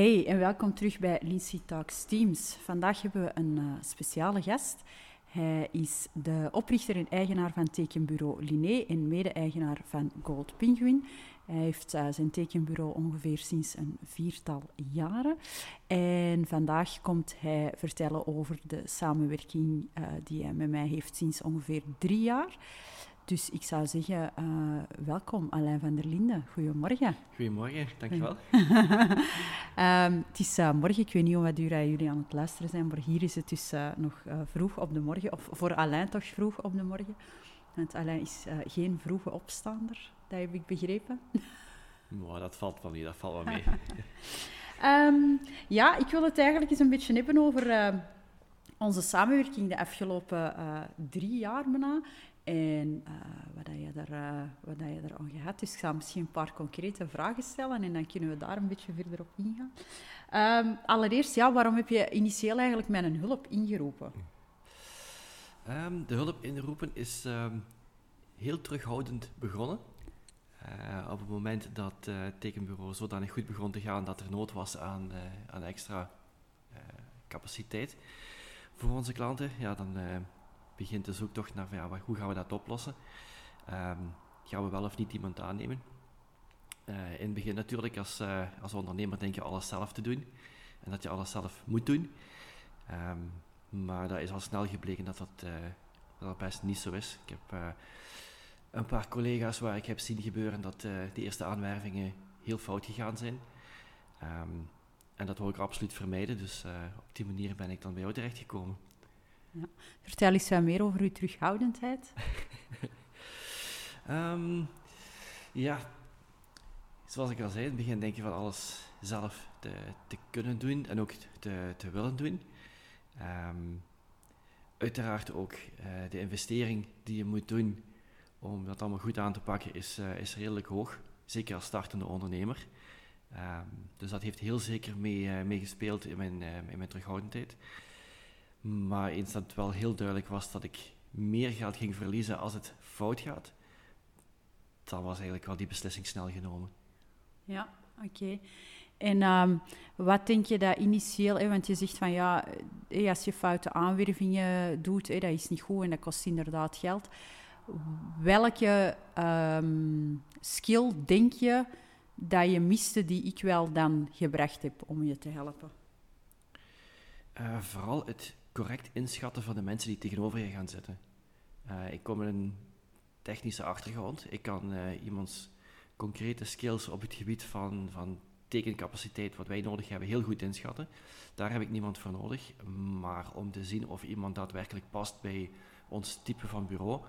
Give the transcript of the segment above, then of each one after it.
Hey en welkom terug bij Lindsay Talks Teams. Vandaag hebben we een uh, speciale gast. Hij is de oprichter en eigenaar van tekenbureau Linné en mede-eigenaar van Gold Penguin. Hij heeft uh, zijn tekenbureau ongeveer sinds een viertal jaren. En vandaag komt hij vertellen over de samenwerking uh, die hij met mij heeft sinds ongeveer drie jaar. Dus ik zou zeggen, uh, welkom Alain van der Linden. Goedemorgen. Goedemorgen, dankjewel. um, het is uh, morgen, ik weet niet hoe wat uur jullie aan het luisteren zijn, maar hier is het dus uh, nog vroeg op de morgen, of voor Alain toch vroeg op de morgen. Want Alain is geen vroege opstaander, dat heb ik begrepen. Nou, dat valt wel niet, dat valt wel mee. um, ja, ik wil het eigenlijk eens een beetje hebben over onze samenwerking de afgelopen drie jaar bijna. En uh, wat, je er, uh, wat je er aan gehad. Dus ik ga misschien een paar concrete vragen stellen en dan kunnen we daar een beetje verder op ingaan. Um, allereerst, ja, waarom heb je initieel eigenlijk mijn hulp ingeroepen? Um, de hulp inroepen is um, heel terughoudend begonnen. Op het moment dat het tekenbureau zodanig goed begon te gaan dat er nood was aan, aan extra capaciteit voor onze klanten, ja, dan begint de zoektocht naar ja, hoe gaan we dat oplossen. Um, gaan we wel of niet iemand aannemen? Uh, in het begin natuurlijk, als, uh, als ondernemer denk je alles zelf te doen. En dat je alles zelf moet doen. Um, maar dat is al snel gebleken dat dat, dat, dat best niet zo is. Ik heb een paar collega's waar ik heb zien gebeuren dat de eerste aanwervingen heel fout gegaan zijn. Um, en dat wil ik absoluut vermijden. Dus op die manier ben ik dan bij jou terechtgekomen. Ja. Vertel eens wat meer over uw terughoudendheid. um, ja, zoals ik al zei, in het begin denk je van alles zelf te, te kunnen doen en ook te, te willen doen. Um, uiteraard ook uh, de investering die je moet doen om dat allemaal goed aan te pakken is, uh, is redelijk hoog. Zeker als startende ondernemer. Um, dus dat heeft heel zeker mee, uh, mee gespeeld in mijn, in mijn terughoudendheid. Maar eens dat het wel heel duidelijk was dat ik meer geld ging verliezen als het fout gaat, dan was eigenlijk wel die beslissing snel genomen. Ja, oké. En um, wat denk je dat initieel, hè, want je zegt van ja, als je foute aanwervingen doet, hè, dat is niet goed en dat kost inderdaad geld. Welke um, skill denk je dat je miste die ik wel dan gebracht heb om je te helpen? Uh, vooral het correct inschatten van de mensen die tegenover je gaan zitten. Uh, ik kom met een technische achtergrond. Ik kan uh, iemands concrete skills op het gebied van, van tekencapaciteit, wat wij nodig hebben, heel goed inschatten. Daar heb ik niemand voor nodig. Maar om te zien of iemand daadwerkelijk past bij ons type van bureau,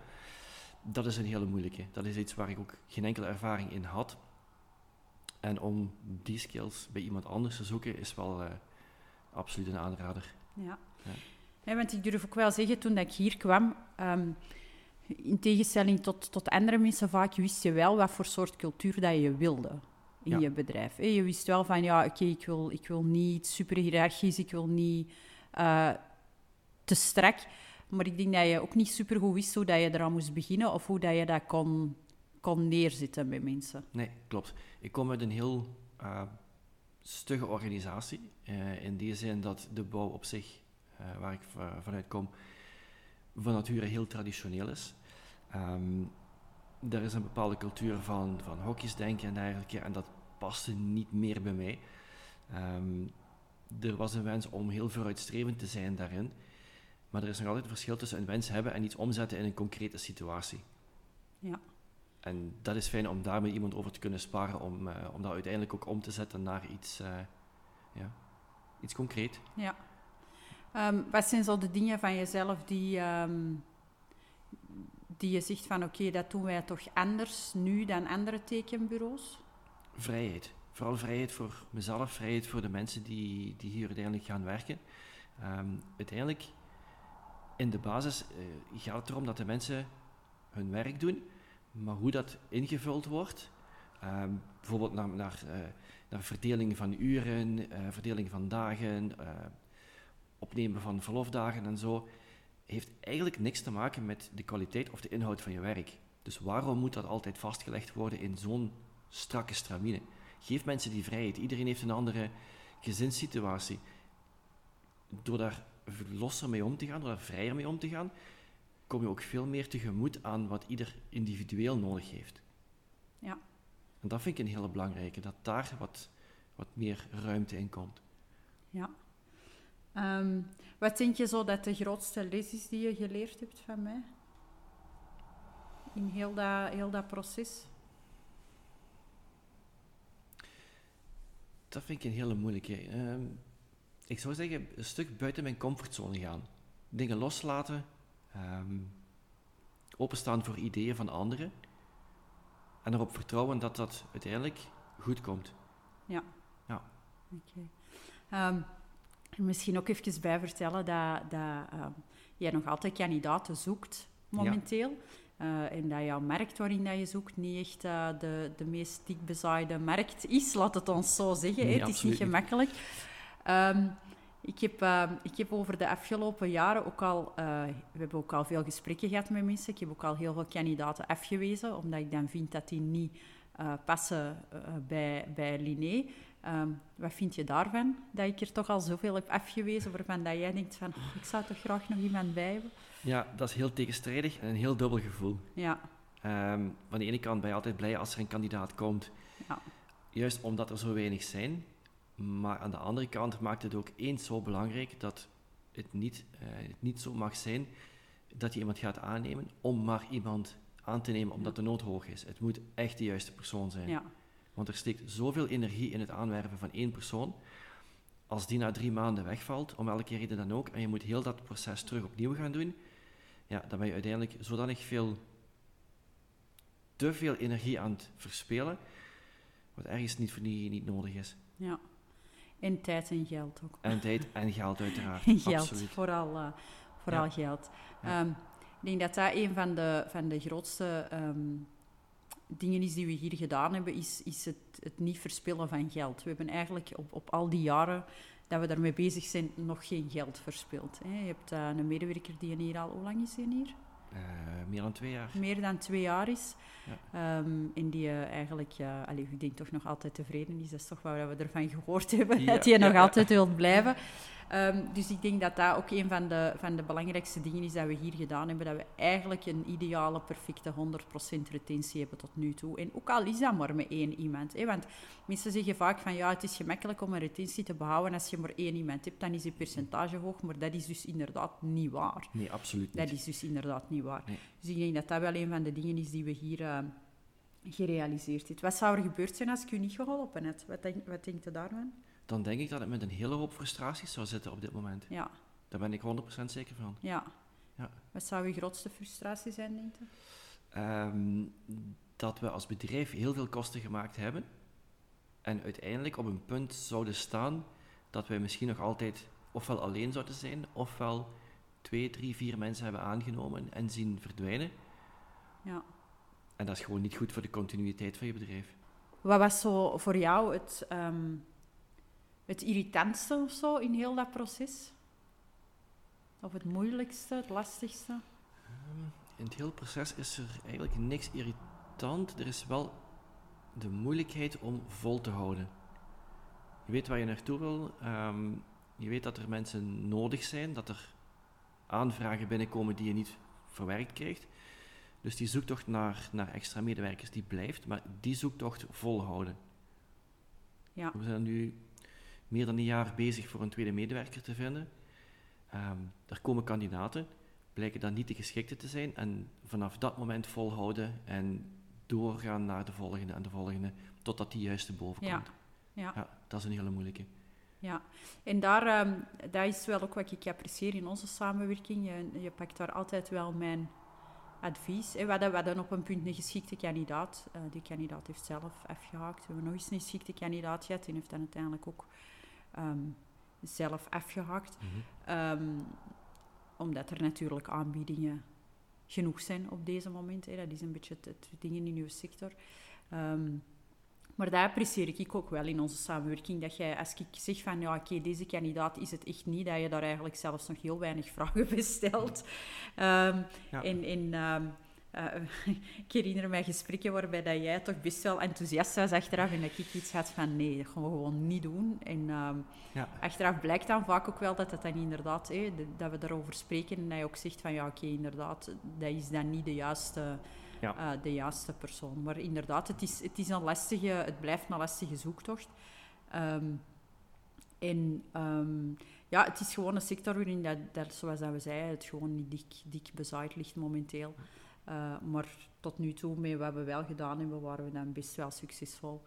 dat is een hele moeilijke. Dat is iets waar ik ook geen enkele ervaring in had. En om die skills bij iemand anders te zoeken, is wel uh, absoluut een aanrader. Ja. ja. want ik durf ook wel zeggen, toen ik hier kwam, um, in tegenstelling tot, tot andere mensen, vaak wist je wel wat voor soort cultuur dat je wilde in je bedrijf. Je wist wel van, ja, oké, okay, ik, wil, ik wil niet super hiërarchisch, ik wil niet uh, te strak. Maar ik denk dat je ook niet super goed wist hoe dat je eraan moest beginnen of hoe dat je dat kon, kon neerzetten bij mensen. Nee, klopt. Ik kom uit een heel uh, stugge organisatie. Uh, in die zin dat de bouw op zich, waar ik vanuit kom, van nature heel traditioneel is. Um, er is een bepaalde cultuur van, van hokjesdenken en dergelijke, en dat paste niet meer bij mij. Um, er was een wens om heel vooruitstrevend te zijn daarin, maar er is nog altijd een verschil tussen een wens hebben en iets omzetten in een concrete situatie. Ja. En dat is fijn om daar met iemand over te kunnen sparen, om, uh, om dat uiteindelijk ook om te zetten naar iets, uh, ja, iets concreet. Ja. Um, wat zijn zo de dingen van jezelf die, um, die je zegt van oké, okay, dat doen wij toch anders nu dan andere tekenbureaus? Vrijheid. Vooral vrijheid voor mezelf, vrijheid voor de mensen die, die hier uiteindelijk gaan werken. Um, uiteindelijk, in de basis uh, gaat het erom dat de mensen hun werk doen, maar hoe dat ingevuld wordt, um, bijvoorbeeld naar, naar, uh, naar verdeling van uren, uh, verdeling van dagen, opnemen van verlofdagen en zo, heeft eigenlijk niks te maken met de kwaliteit of de inhoud van je werk. Dus waarom moet dat altijd vastgelegd worden in zo'n strakke stramine? Geef mensen die vrijheid. Iedereen heeft een andere gezinssituatie. Door daar losser mee om te gaan, door daar vrijer mee om te gaan, kom je ook veel meer tegemoet aan wat ieder individueel nodig heeft. Ja. En dat vind ik een hele belangrijke, dat daar wat, wat meer ruimte in komt. Ja. Ehm, wat denk je zo dat de grootste les is die je geleerd hebt van mij? In heel dat, heel dat proces? Dat vind ik een hele moeilijke. Ehm, ik zou zeggen, een stuk buiten mijn comfortzone gaan. Dingen loslaten, ehm, openstaan voor ideeën van anderen en erop vertrouwen dat dat uiteindelijk goed komt. Ja. Ja. Oké. Ehm, misschien ook even bij vertellen dat, dat jij nog altijd kandidaten zoekt momenteel. Uh, en dat jouw markt waarin dat je zoekt niet echt uh, de, de meest dikbezaaide markt is, laat het ons zo zeggen. Nee, het is niet gemakkelijk. Um, ik, heb, uh, ik heb over de afgelopen jaren ook al... we hebben ook al veel gesprekken gehad met mensen. Ik heb ook al heel veel kandidaten afgewezen, omdat ik dan vind dat die niet passen bij, bij Linné. Um, wat vind je daarvan? Dat ik er toch al zoveel heb afgewezen waarvan dat jij denkt van... Oh, ik zou toch graag nog iemand bij hebben? Ja, dat is heel tegenstrijdig en een heel dubbel gevoel. Ja. Um, van de ene kant ben je altijd blij als er een kandidaat komt. Ja. Juist omdat er zo weinig zijn. Maar aan de andere kant maakt het ook eens zo belangrijk dat het niet, uh, het niet zo mag zijn dat je iemand gaat aannemen om maar iemand aan te nemen omdat de nood hoog is. Het moet echt de juiste persoon zijn. Ja. Want er steekt zoveel energie in het aanwerven van één persoon. Als die na drie maanden wegvalt, om welke reden dan ook, en je moet heel dat proces terug opnieuw gaan doen, ja, dan ben je uiteindelijk zodanig veel, te veel energie aan het verspelen, wat ergens niet, voor niet, niet nodig is. Ja. En tijd en geld ook. En tijd en geld uiteraard. En geld, Absoluut. vooral, uh, vooral geld. Um, ik denk dat dat een van de, van de grootste um, dingen is die we hier gedaan hebben, is, is het, het niet verspillen van geld. We hebben eigenlijk op, op al die jaren dat we daarmee bezig zijn, nog geen geld verspild. Hè. Je hebt uh, een medewerker die hier al... Hoe lang is hij hier? Uh, meer dan twee jaar. Meer dan twee jaar is. Ja. Um, en die uh, eigenlijk, allez, ik denk toch nog altijd tevreden is. Dat is toch wat we ervan gehoord hebben, ja, dat hij ja, nog altijd wil blijven. Um, dus ik denk dat dat ook een van de, van de belangrijkste dingen is dat we hier gedaan hebben. Dat we eigenlijk een ideale, perfecte 100% retentie hebben tot nu toe. En ook al is dat maar met één iemand. Hè? Want mensen zeggen vaak van ja, het is gemakkelijk om een retentie te behouden als je maar één iemand hebt. Dan is je percentage hoog, maar dat is dus inderdaad niet waar. Nee, absoluut niet. Dat is dus inderdaad niet waar. Nee. Dus ik denk dat dat wel een van de dingen is die we hier... Uh, gerealiseerd heeft. Wat zou er gebeurd zijn als ik u niet geholpen had? Wat, denk, wat denkt u daarvan? dan denk ik dat het met een hele hoop frustraties zou zitten op dit moment. Ja. Daar ben ik 100% zeker van. Ja. ja. Wat zou uw grootste frustratie zijn, denk je? Um, dat we als bedrijf heel veel kosten gemaakt hebben en uiteindelijk op een punt zouden staan dat wij misschien nog altijd ofwel alleen zouden zijn, ofwel twee, drie, vier mensen hebben aangenomen en zien verdwijnen. Ja. En dat is gewoon niet goed voor de continuïteit van je bedrijf. Wat was zo voor jou het, um, het irritantste of zo in heel dat proces? Of het moeilijkste, het lastigste? Um, in het hele proces is er eigenlijk niks irritant. Er is wel de moeilijkheid om vol te houden. Je weet waar je naartoe wil. Um, je weet dat er mensen nodig zijn, dat er aanvragen binnenkomen die je niet verwerkt krijgt. Dus die zoektocht naar, naar extra medewerkers die blijft, maar die zoektocht volhouden. Ja. We zijn nu meer dan een jaar bezig voor een tweede medewerker te vinden. Um, er komen kandidaten, blijken dan niet de geschikte te zijn en vanaf dat moment volhouden en doorgaan naar de volgende en de volgende, totdat die juiste boven ja. komt. Ja. ja, dat is een hele moeilijke. Ja, en daar, um, dat is wel ook wat ik apprecieer in onze samenwerking. Je, je pakt daar altijd wel mijn advies. We hadden, we hadden op een punt een geschikte kandidaat. Uh, die kandidaat heeft zelf afgehaakt. We hebben nog eens een geschikte kandidaat gehad. En heeft dan uiteindelijk ook um, zelf afgehakt. Mhm. Mm -hmm. um, omdat er natuurlijk aanbiedingen genoeg zijn op deze moment. Hè. Dat is een beetje het, het dingen in uw sector. Um, maar dat apprecieer ik ook wel in onze samenwerking. Dat jij, als ik zeg van, ja, oké, okay, deze kandidaat is het echt niet, dat je daar eigenlijk zelfs nog heel weinig vragen bij stelt. Um, ja. En, en um, uh, ik herinner mij gesprekken waarbij dat jij toch best wel enthousiast was achteraf en dat ik iets had van nee, dat gaan we gewoon niet doen. En ehm, ja. achteraf blijkt dan vaak ook wel dat het dan inderdaad, dat we daarover spreken en dat je ook zegt van ja, oké, inderdaad, dat is dan niet de juiste, ja. uh, de juiste persoon. Maar inderdaad, het is, het is een lastige, het blijft een lastige zoektocht. Um, en um, ja, het is gewoon een sector waarin, dat, zoals dat we zeiden, het gewoon niet dik, dik bezaaid ligt momenteel. Uh, maar tot nu toe, met wat we wel gedaan hebben, waren we dan best wel succesvol.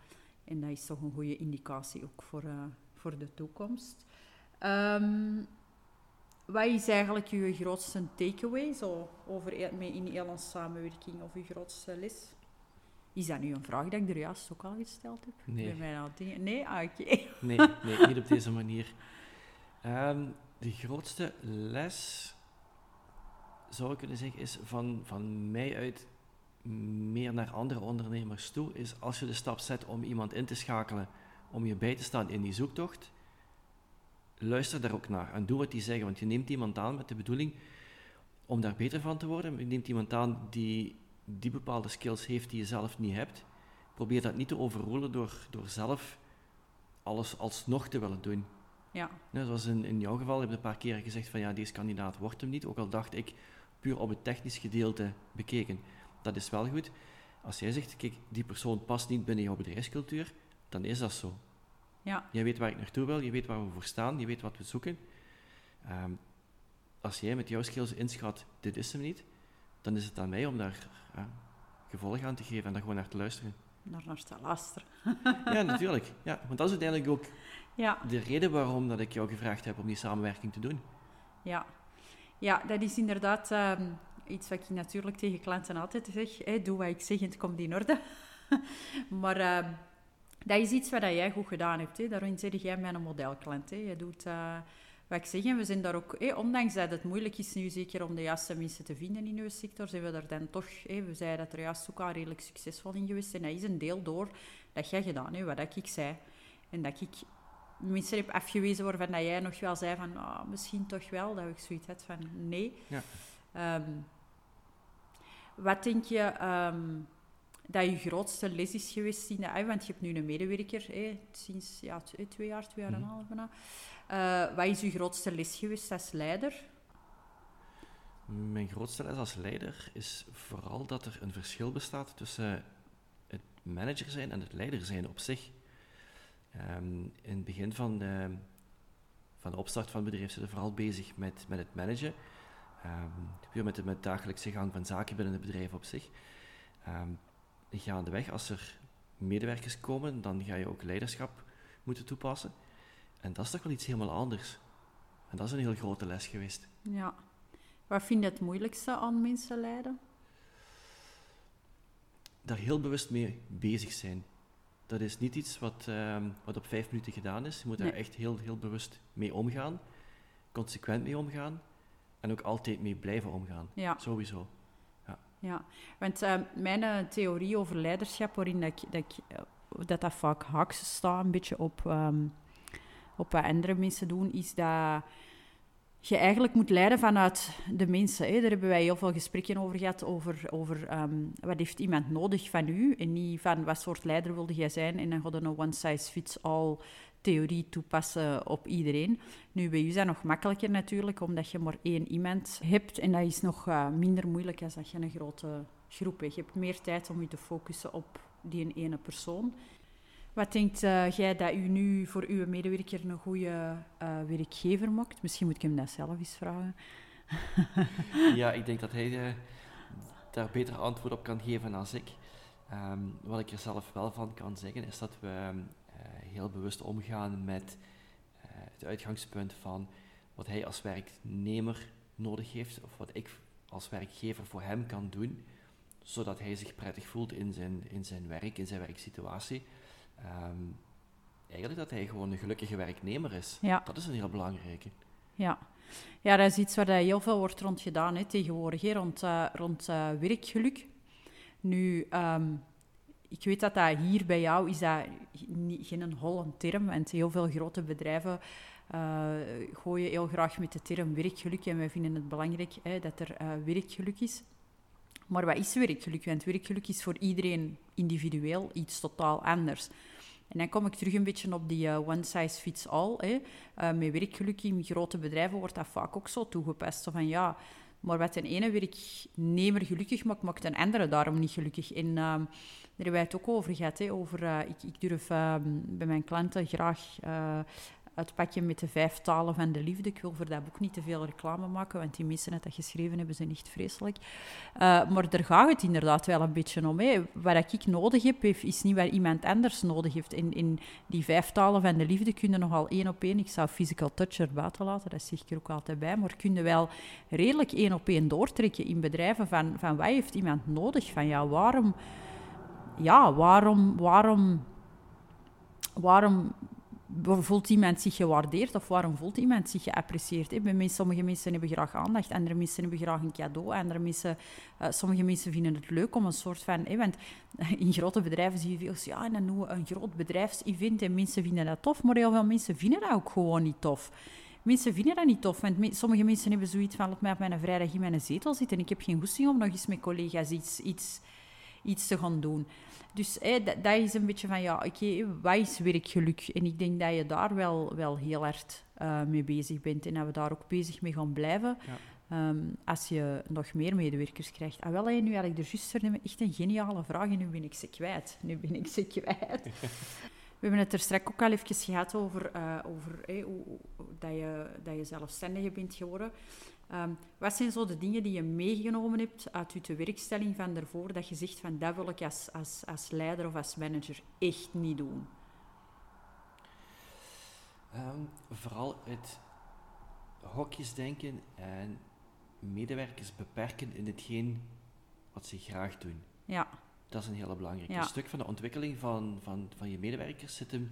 En dat is toch een goede indicatie ook voor, uh, voor de toekomst. Um, wat is eigenlijk uw grootste takeaway zo over e-, in heel samenwerking of uw grootste les? Is dat nu een vraag die ik er juist ook al gesteld heb? Nee. Nee? Ah, oké. Nee, nee, niet op deze manier. Um, de grootste les, zou ik kunnen zeggen, is van, van mij uit meer naar andere ondernemers toe, is als je de stap zet om iemand in te schakelen, om je bij te staan in die zoektocht, luister daar ook naar en doe wat die zeggen, want je neemt iemand aan met de bedoeling om daar beter van te worden. Je neemt iemand aan die die bepaalde skills heeft die je zelf niet hebt. Probeer dat niet te overroelen door, door zelf alles alsnog te willen doen. Ja. zoals in, in jouw geval, je hebt een paar keer gezegd van ja, deze kandidaat wordt hem niet. Ook al dacht ik, puur op het technisch gedeelte bekeken. Dat is wel goed. Als jij zegt, kijk, die persoon past niet binnen jouw bedrijfscultuur, dan is dat zo. Ja. Jij weet waar ik naartoe wil, je weet waar we voor staan, je weet wat we zoeken. Ehm, als jij met jouw skills inschat, dit is hem niet, dan is het aan mij om daar gevolg aan te geven en daar gewoon naar te luisteren. Naar, naar te luisteren. ja, natuurlijk. Ja, want dat is uiteindelijk ook ja. de reden waarom dat ik jou gevraagd heb om die samenwerking te doen. Ja, ja dat is inderdaad ehm, iets wat ik natuurlijk tegen klanten altijd zeg. Hey, doe wat ik zeg en het komt in orde. maar uh, dat is iets wat jij goed gedaan hebt. Hè. Daarom zeg jij mijn modelklant. Hè. Je doet... Uh, wat ik zeg, we zijn daar ook, ondanks dat het moeilijk is nu zeker om de juiste mensen te vinden in uw sector, zijn we daar dan toch, we zeiden dat er juist ook al redelijk succesvol in geweest en dat is een deel door dat jij gedaan hebt, wat ik zei. En dat ik mensen heb afgewezen waarvan dat jij nog wel zei van, oh, misschien toch wel, dat ik zoiets had van, nee. Ja. Ehm, wat denk je um, dat je grootste les is geweest in de Want je hebt nu een medewerker, sinds ja, twee jaar, twee jaar en een mhm. half bijna. Uh, wat is uw grootste les geweest als leider? Mijn grootste les als leider is vooral dat er een verschil bestaat tussen het manager zijn en het leider zijn op zich. Um, in het begin van de, van de opstart van het bedrijf zijn we vooral bezig met, met het managen. Um, met de met dagelijkse gang van zaken binnen het bedrijf op zich. Um, gaandeweg, als er medewerkers komen, dan ga je ook leiderschap moeten toepassen. En dat is toch wel iets helemaal anders. En dat is een heel grote les geweest. Ja. Wat vind je het moeilijkste aan mensen leiden? Daar heel bewust mee bezig zijn. Dat is niet iets wat, ehm, wat op vijf minuten gedaan is. Je moet daar echt heel, heel bewust mee omgaan. Consequent mee omgaan. En ook altijd mee blijven omgaan. Ja. Sowieso. Ja, want uh, mijn eh, theorie over leiderschap, waarin dat, ik, dat, eh, dat, dat vaak haaks staat, een beetje op... Ehm, op wat andere mensen doen, is dat je eigenlijk moet leiden vanuit de mensen. Hè. Daar hebben wij heel veel gesprekken over gehad, over, over ehm, wat heeft iemand nodig van u en niet van wat soort leider wilde jij zijn en dan gaat een one-size-fits-all theorie toepassen op iedereen. Nu, bij u is dat nog makkelijker natuurlijk, omdat je maar één iemand hebt en dat is nog uh, minder moeilijk als dat je een grote groep hebt. Je hebt meer tijd om je te focussen op die ene persoon. Wat denkt uh, jij dat u nu voor uw medewerker een goede uh, werkgever maakt? Misschien moet ik hem dat zelf eens vragen. ja, ik denk dat hij daar beter antwoord op kan geven dan ik. Um, wat ik er zelf wel van kan zeggen, is dat we heel bewust omgaan met het uitgangspunt van wat hij als werknemer nodig heeft, of wat ik als werkgever voor hem kan doen, zodat hij zich prettig voelt in zijn, in zijn werk, in zijn werksituatie. Um, eigenlijk dat hij gewoon een gelukkige werknemer is. Ja. Dat is een heel belangrijke. Ja. ja, dat is iets waar heel veel wordt rond gedaan hè, tegenwoordig, hè, rond, uh, rond uh, werkgeluk. Nu, um, ik weet dat dat hier bij jou is dat geen holle term, want heel veel grote bedrijven uh, gooien heel graag met de term werkgeluk en wij vinden het belangrijk hè, dat er werkgeluk is. Maar wat is werkgeluk? Want werkgeluk is voor iedereen individueel iets totaal anders. En dan kom ik terug een beetje op die uh, one size fits all. Hè. Met werkgeluk in grote bedrijven wordt dat vaak ook zo toegepast. Van ja, maar wat een ene werknemer gelukkig maakt, maakt een andere daarom niet gelukkig. En uh, daar hebben het ook over gehad. Hè, over, ik, ik, durf ehm, bij mijn klanten graag het pakje met de vijf talen van de liefde. Ik wil voor dat boek niet te veel reclame maken, want die mensen dat geschreven hebben, zijn echt vreselijk. Uh, maar daar gaat het inderdaad wel een beetje om. Hè. Wat ik nodig heb, is niet wat iemand anders nodig heeft. In, in die vijf talen van de liefde kunnen nogal één op één. Ik zou physical touch er buiten laten, dat zeg ik er ook altijd bij. Maar kunnen wel redelijk één op één doortrekken in bedrijven van, van wat heeft iemand nodig van jou? Waarom... Ja, waarom... waarom waarom voelt iemand zich gewaardeerd of waarom voelt iemand zich geapprecieerd? Bij sommige mensen hebben graag aandacht, andere mensen hebben graag een cadeau, andere mensen, uh, sommige mensen vinden het leuk om een soort van... Hey, want in grote bedrijven zie je veel, ja, en dan doen een groot bedrijfsevent en mensen vinden dat tof, maar heel veel mensen vinden dat ook gewoon niet tof. Mensen vinden dat niet tof, want sommige mensen hebben zoiets van, laat mij op mijn vrijdag in mijn zetel zitten en ik heb geen goesting om nog eens met collega's iets, iets, iets te gaan doen. Dus dat, dat, is een beetje van, ja, oké, okay, wat is werkgeluk? En ik denk dat je daar wel, wel heel hard uh, mee bezig bent en dat we daar ook bezig mee gaan blijven. Ja. Um, als je nog meer medewerkers krijgt. Ah, wel, nu had ik er juist echt een geniale vraag en nu ben ik ze kwijt. Nu ben ik ze kwijt. We hebben het er straks ook al even gehad over, uh, over hey, hoe, dat, je, dat je zelfstandige bent geworden. Um, wat zijn zo de dingen die je meegenomen hebt uit je tewerkstelling van daarvoor, dat je zegt van dat wil ik als, als, als leider of als manager echt niet doen? Um, vooral het hokjesdenken en medewerkers beperken in hetgeen wat ze graag doen. Ja. Dat is een hele belangrijke. Stuk van de ontwikkeling van, van, van je medewerkers zit hem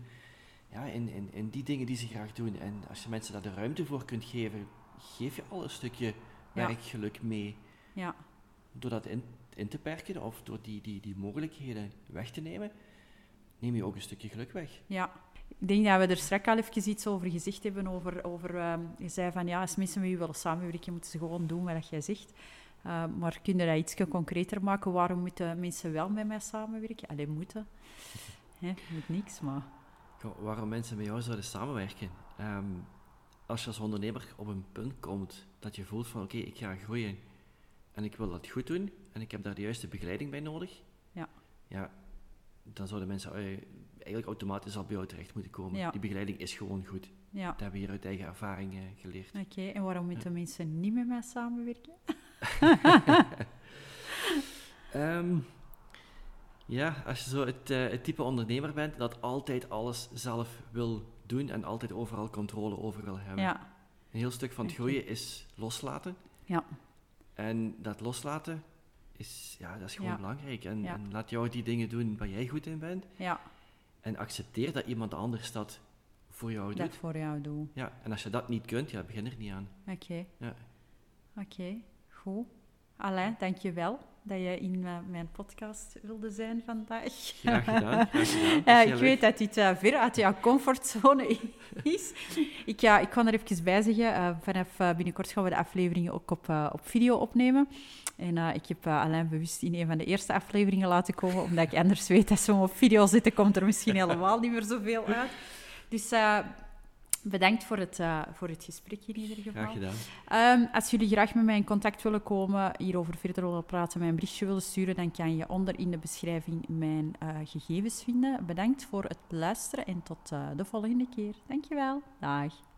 ja, in, in, in die dingen die ze graag doen. En als je mensen daar de ruimte voor kunt geven, geef je al een stukje werkgeluk mee. Ja. Door dat in, in te perken of door die, die, die mogelijkheden weg te nemen, neem je ook een stukje geluk weg. Ja. Ik denk dat we er straks al even iets over gezegd hebben. Over, over, uh, je zei van ja, als mensen met je willen samenwerken, moeten ze gewoon doen wat jij zegt. Uh, maar kun je dat iets concreter maken? Waarom moeten mensen wel met mij samenwerken? Alleen moeten. Hè, moet niks, maar... waarom mensen met jou zouden samenwerken? Um, als je als ondernemer op een punt komt dat je voelt van oké, ik ga groeien en ik wil dat goed doen en ik heb daar de juiste begeleiding bij nodig, ja, ja dan zouden mensen eh, eigenlijk automatisch al bij jou terecht moeten komen. Die begeleiding is gewoon goed. Ja. Dat hebben we hier uit eigen ervaring geleerd. Oké, en waarom moeten ja. mensen niet met mij samenwerken? um, ja, als je zo het, uh, het type ondernemer bent dat altijd alles zelf wil doen en altijd overal controle over wil hebben. Ja. Een heel stuk van het groeien is loslaten. Ja. En dat loslaten is, ja, dat is gewoon belangrijk. En, en, laat jou die dingen doen waar jij goed in bent. Ja. En accepteer dat iemand anders dat voor jou doet. Dat voor jou doet. Ja, en als je dat niet kunt, ja, begin er niet aan. Oké. Ja. Oké, goed. Alain, dank je wel dat je in uh, mijn podcast wilde zijn vandaag. Graag gedaan. Graag gedaan. uh, ik weet dat dit uh, ver uit jouw comfortzone is. ik, ja, ik kan er even bij zeggen, vanaf binnenkort gaan we de afleveringen ook op, op video opnemen. En ik heb Alain bewust in een van de eerste afleveringen laten komen, omdat ik anders weet dat ze op video zitten, komt er misschien helemaal niet meer zoveel uit. Dus Bedankt voor het, uh, voor het gesprek in ieder geval. Graag gedaan. Um, als jullie graag met mij in contact willen komen, hierover verder willen praten, mij een berichtje willen sturen, dan kan je onder in de beschrijving mijn uh, gegevens vinden. Bedankt voor het luisteren en tot uh, de volgende keer. Dankjewel. Dag.